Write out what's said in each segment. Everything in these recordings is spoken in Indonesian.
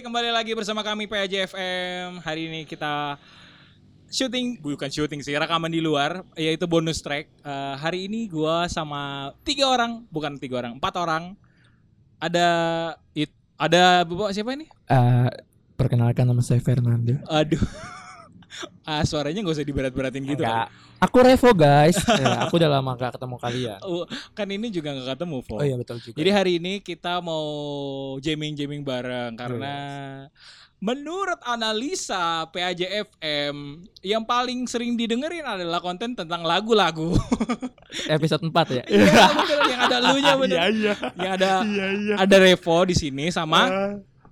kembali lagi bersama kami PAJFM. Hari ini kita syuting, bukan syuting sih, rekaman di luar, yaitu bonus track. Eh, hari ini gua sama tiga orang, bukan tiga orang, empat orang. Ada it, ada bapak siapa ini? Eh, perkenalkan nama saya Fernando. Aduh. ah, suaranya nggak usah diberat-beratin gitu. Enggak. Aku Revo guys. Ya, aku udah lama gak ketemu kalian. Oh, kan ini juga nggak ketemu, Fo. Oh iya betul juga. Jadi hari ini kita mau jamming-jamming bareng karena menurut analisa PAJFM yang paling sering didengerin adalah konten tentang lagu-lagu. episode 4 ya. Iya, bener yang ada lunya bener. Iya iya. Yang ada Iya iya. ada Revo di sini sama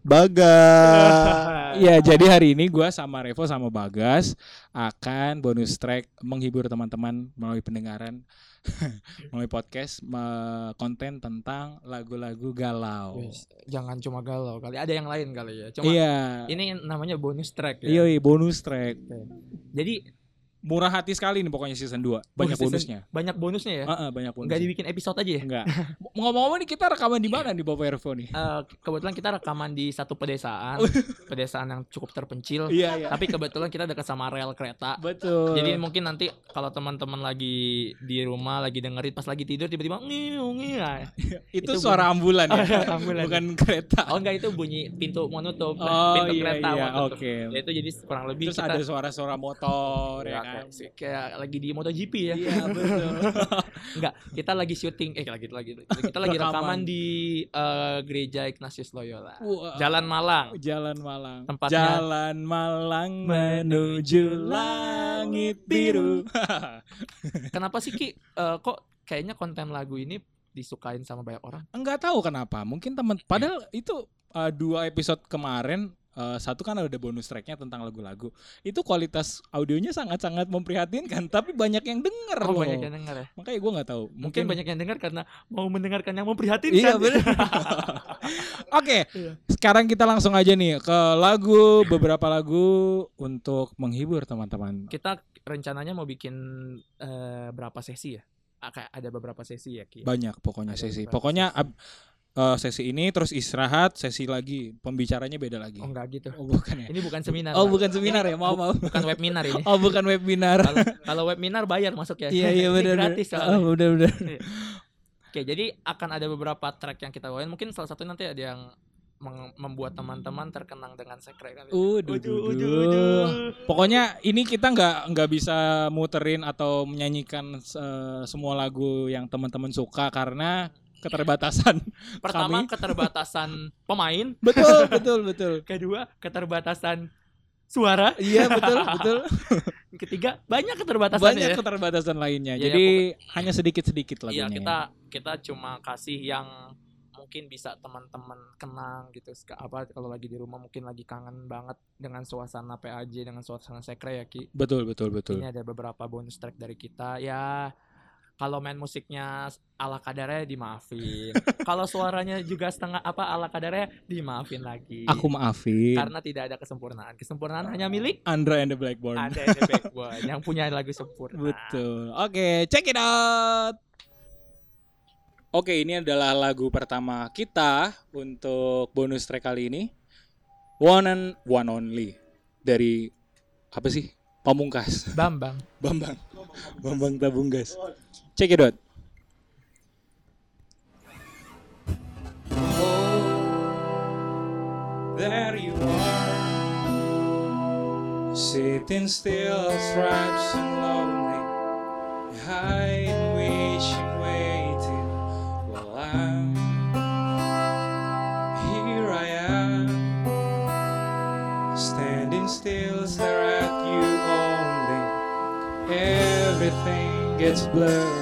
Bagas. Iya, jadi hari ini gua sama Revo sama Bagas akan bonus track menghibur teman-teman melalui pendengaran melalui podcast me- konten tentang lagu-lagu galau. Jangan cuma galau kali. Ada yang lain kali ya. Cuma Iya. ini namanya bonus track Iya, ya. iya, bonus track. Jadi Murah hati sekali nih pokoknya season 2. Banyak season- bonusnya. banyak bonusnya ya. Heeh, banyak bonusnya. Enggak dibikin episode aja ya. Enggak. Ngomong-ngomong nih kita rekaman di mana nih Bapak Ervo nih? Eh, kebetulan kita rekaman di satu pedesaan, pedesaan yang cukup terpencil. Iya, iya. Tapi kebetulan kita dekat sama rel kereta. Betul. Jadi mungkin nanti kalau teman-teman lagi di rumah lagi dengerin pas lagi tidur tiba-tiba ngiu ngiu. nah. itu, itu suara ambulan ya. Oh, iya, ambulan. Bukan kereta. Oh enggak itu bunyi pintu mau nutup. Oh, pintu iya, kereta iya, mau nutup. oke. Ya, itu jadi kurang lebih Terus kita ada suara-suara motor ya ya, kan. Kayak, kayak lagi di MotoGP ya. Iya, betul. Enggak, kita lagi syuting eh lagi lagi kita lagi Rekaman. di eh, gereja Ignatius Loyola. Wah. Jalan Malang. Jalan Malang. Tempatnya- Jalan Malang menuju langit biru. Kenapa sih Ki eh, kok kayaknya konten lagu ini disukain sama banyak orang? Enggak tahu kenapa. Mungkin teman padahal itu uh, dua episode kemarin uh, satu kan ada bonus tracknya tentang lagu-lagu. Itu kualitas audionya sangat-sangat memprihatinkan, tapi banyak yang denger Oh, loh. banyak yang denger ya. Makanya gue nggak tahu. Mungkin, banyak yang dengar karena mau mendengarkan yang memprihatinkan. Iya benar. Oke, Iya. sekarang kita langsung aja nih ke lagu beberapa lagu untuk menghibur teman-teman. kita rencananya mau bikin eh, berapa sesi ya? Kayak ada beberapa sesi ya Ki. Banyak pokoknya Ada sesi. Pokoknya ab- eh, sesi ini terus istirahat, sesi lagi, pembicaranya beda lagi. Oh enggak gitu. Oh bukan ya? Ini bukan seminar. Oh bukan seminar ya, maaf maaf. Bukan webinar ini. Oh bukan webinar. Kalau kalau webinar bayar masuk ya. Iya iya benar. gratis. Oh udah udah. Oke, jadi akan ada beberapa track yang kita bawain. Mungkin salah satu nanti ada yang membuat teman-teman terkenang dengan sekre kali. Uduh, Uduh, uduh, uduh, uduh. uduh. Pokoknya ini kita nggak nggak bisa muterin atau menyanyikan eh, semua lagu yang teman-teman suka karena keterbatasan. Pertama Kami- keterbatasan pemain, betul betul betul. kedua keterbatasan suara, Iya betul betul. ketiga banyak keterbatasan Banyak ya. keterbatasan lainnya. Iya, Jadi hanya sedikit-sedikit lagunya. Iya, kita kita cuma kasih yang mungkin bisa teman-teman kenang gitu. Apa kalau lagi di rumah mungkin lagi kangen banget dengan suasana PAJ dengan suasana sekre ya Ki. Betul betul betul. Ini ada beberapa bonus track dari kita. Ya kalau main musiknya ala kadarnya dimaafin. kalau suaranya juga setengah apa ala kadarnya dimaafin lagi. Aku maafin. karena tidak ada kesempurnaan. Kesempurnaan hanya milik Andra and the Blackbird. ada the backbone yang punya lagu sempurna. Betul. Oke, check it out. Oke, ini adalah lagu pertama kita untuk bonus track kali ini. One and One Only dari apa sih? Pamungkas. Bambang. Bambang. Bambang Tabunggas. Check it out. Oh, there you are. Sitting still, stripes and lonely. Hiding, wishing, Everything gets blurry.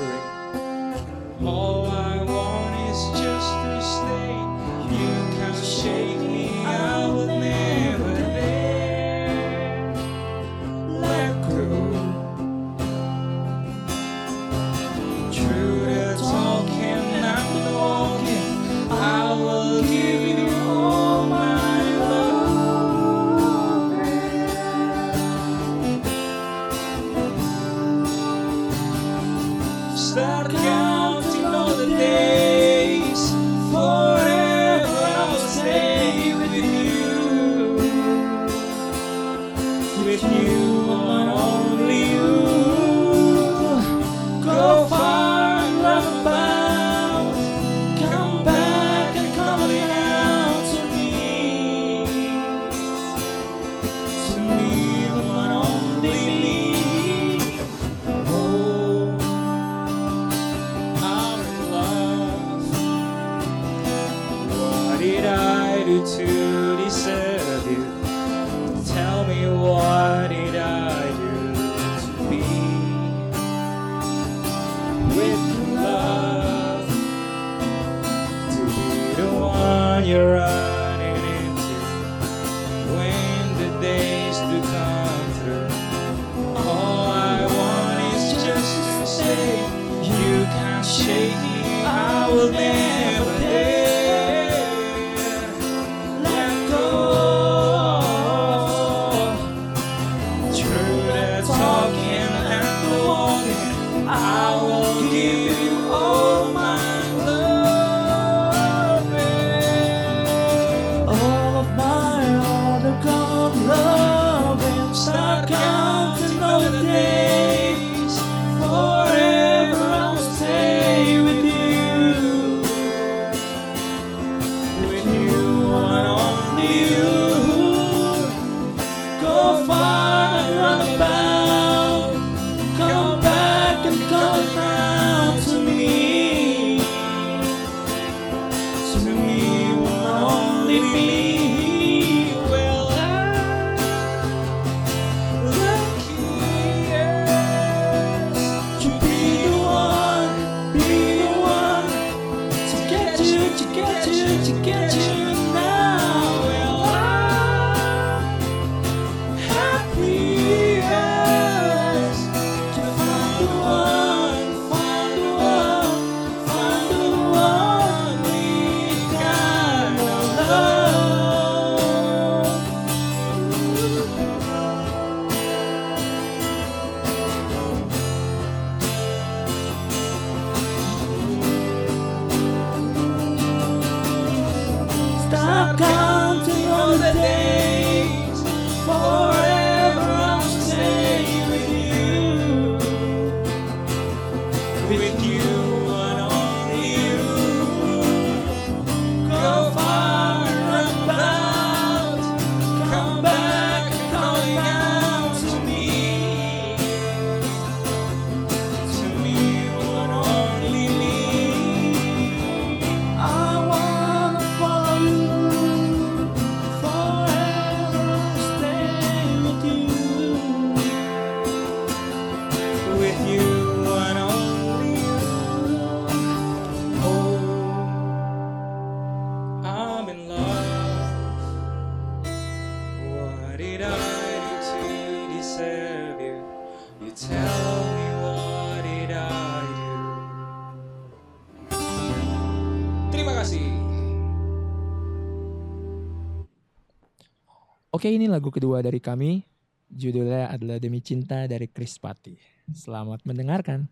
Oke, ini lagu kedua dari kami. Judulnya adalah Demi Cinta dari Chris Patti. Selamat mendengarkan.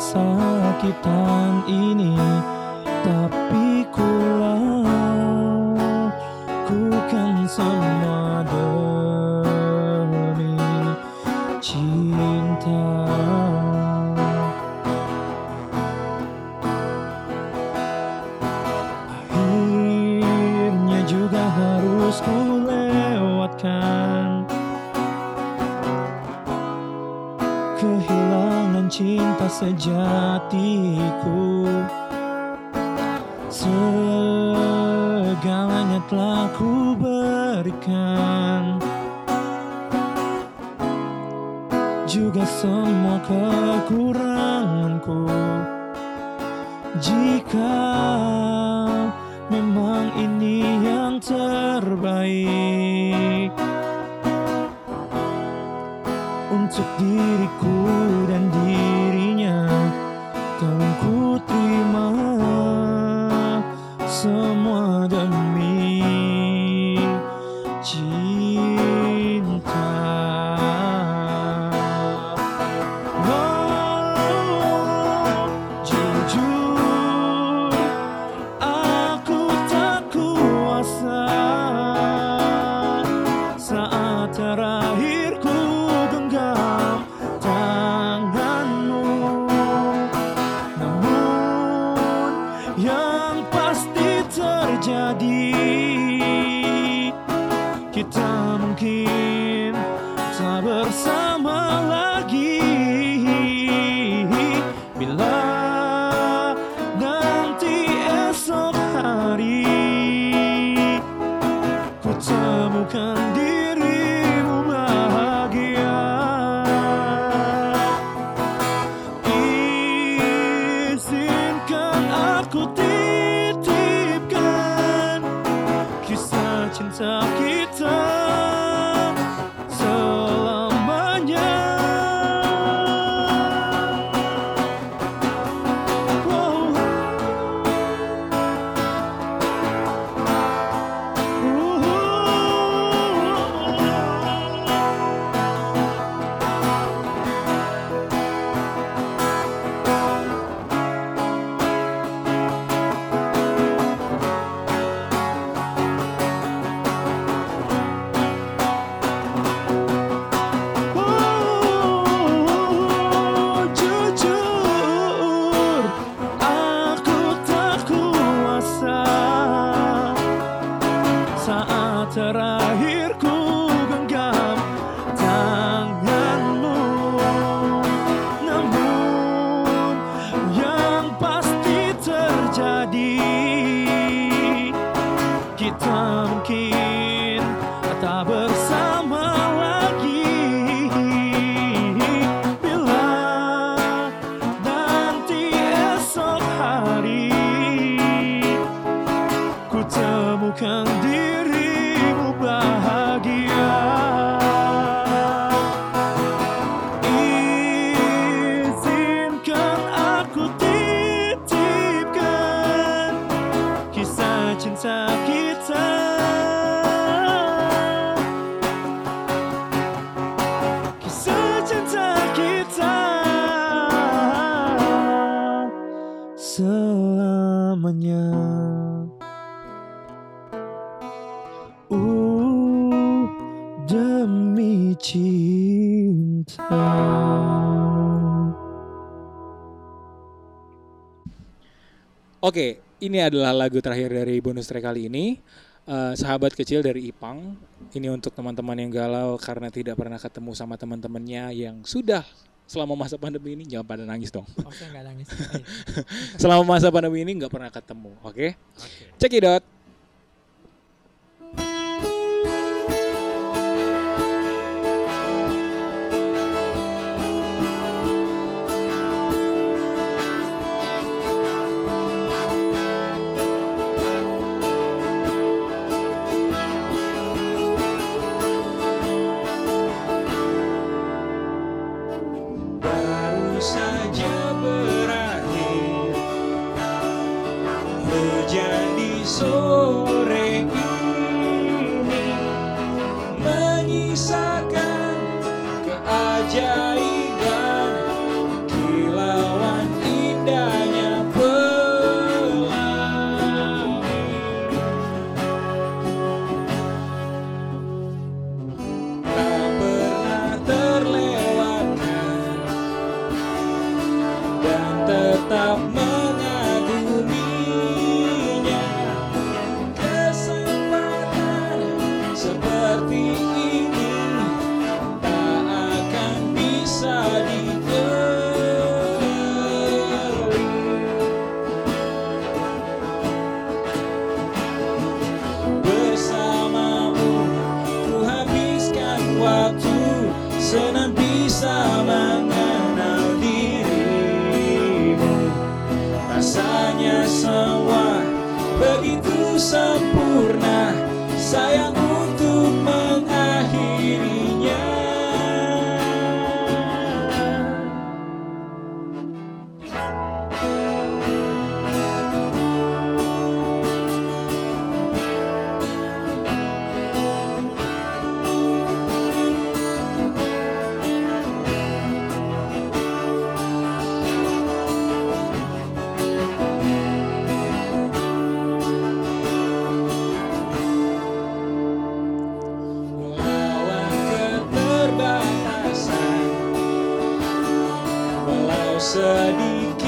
kesakitan ini. Tapi cinta sejatiku. Segalanya telah ku berikan. Juga semua kekuranganku. Jika memang ini yang terbaik Untuk diriku. So. Oke, ini adalah lagu terakhir dari bonus track kali ini. Eh, sahabat kecil dari Ipang. Ini untuk teman-teman yang galau karena tidak pernah ketemu sama teman-temannya yang sudah selama masa pandemi ini jangan pada nangis dong. Oh, saya nggak nangis. Selama masa pandemi ini nggak pernah ketemu, oke? Oke. Check it out. Tetap sayang untuk sedih.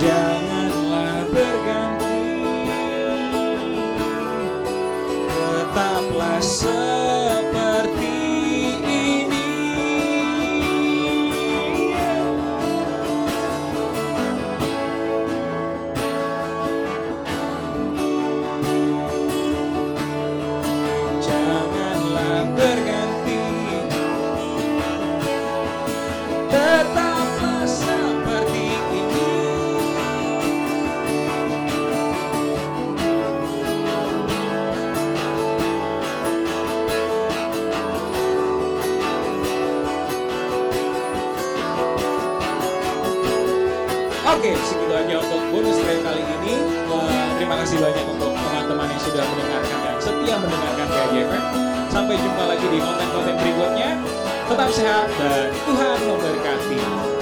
janganlah berganti. Tetaplah setia Oke, segitu aja untuk bonus track kali ini. Eh, terima kasih banyak untuk teman-teman yang sudah mendengarkan dan setia mendengarkan PAJFM. Sampai jumpa lagi di konten-konten berikutnya. Tetap sehat dan Tuhan memberkati.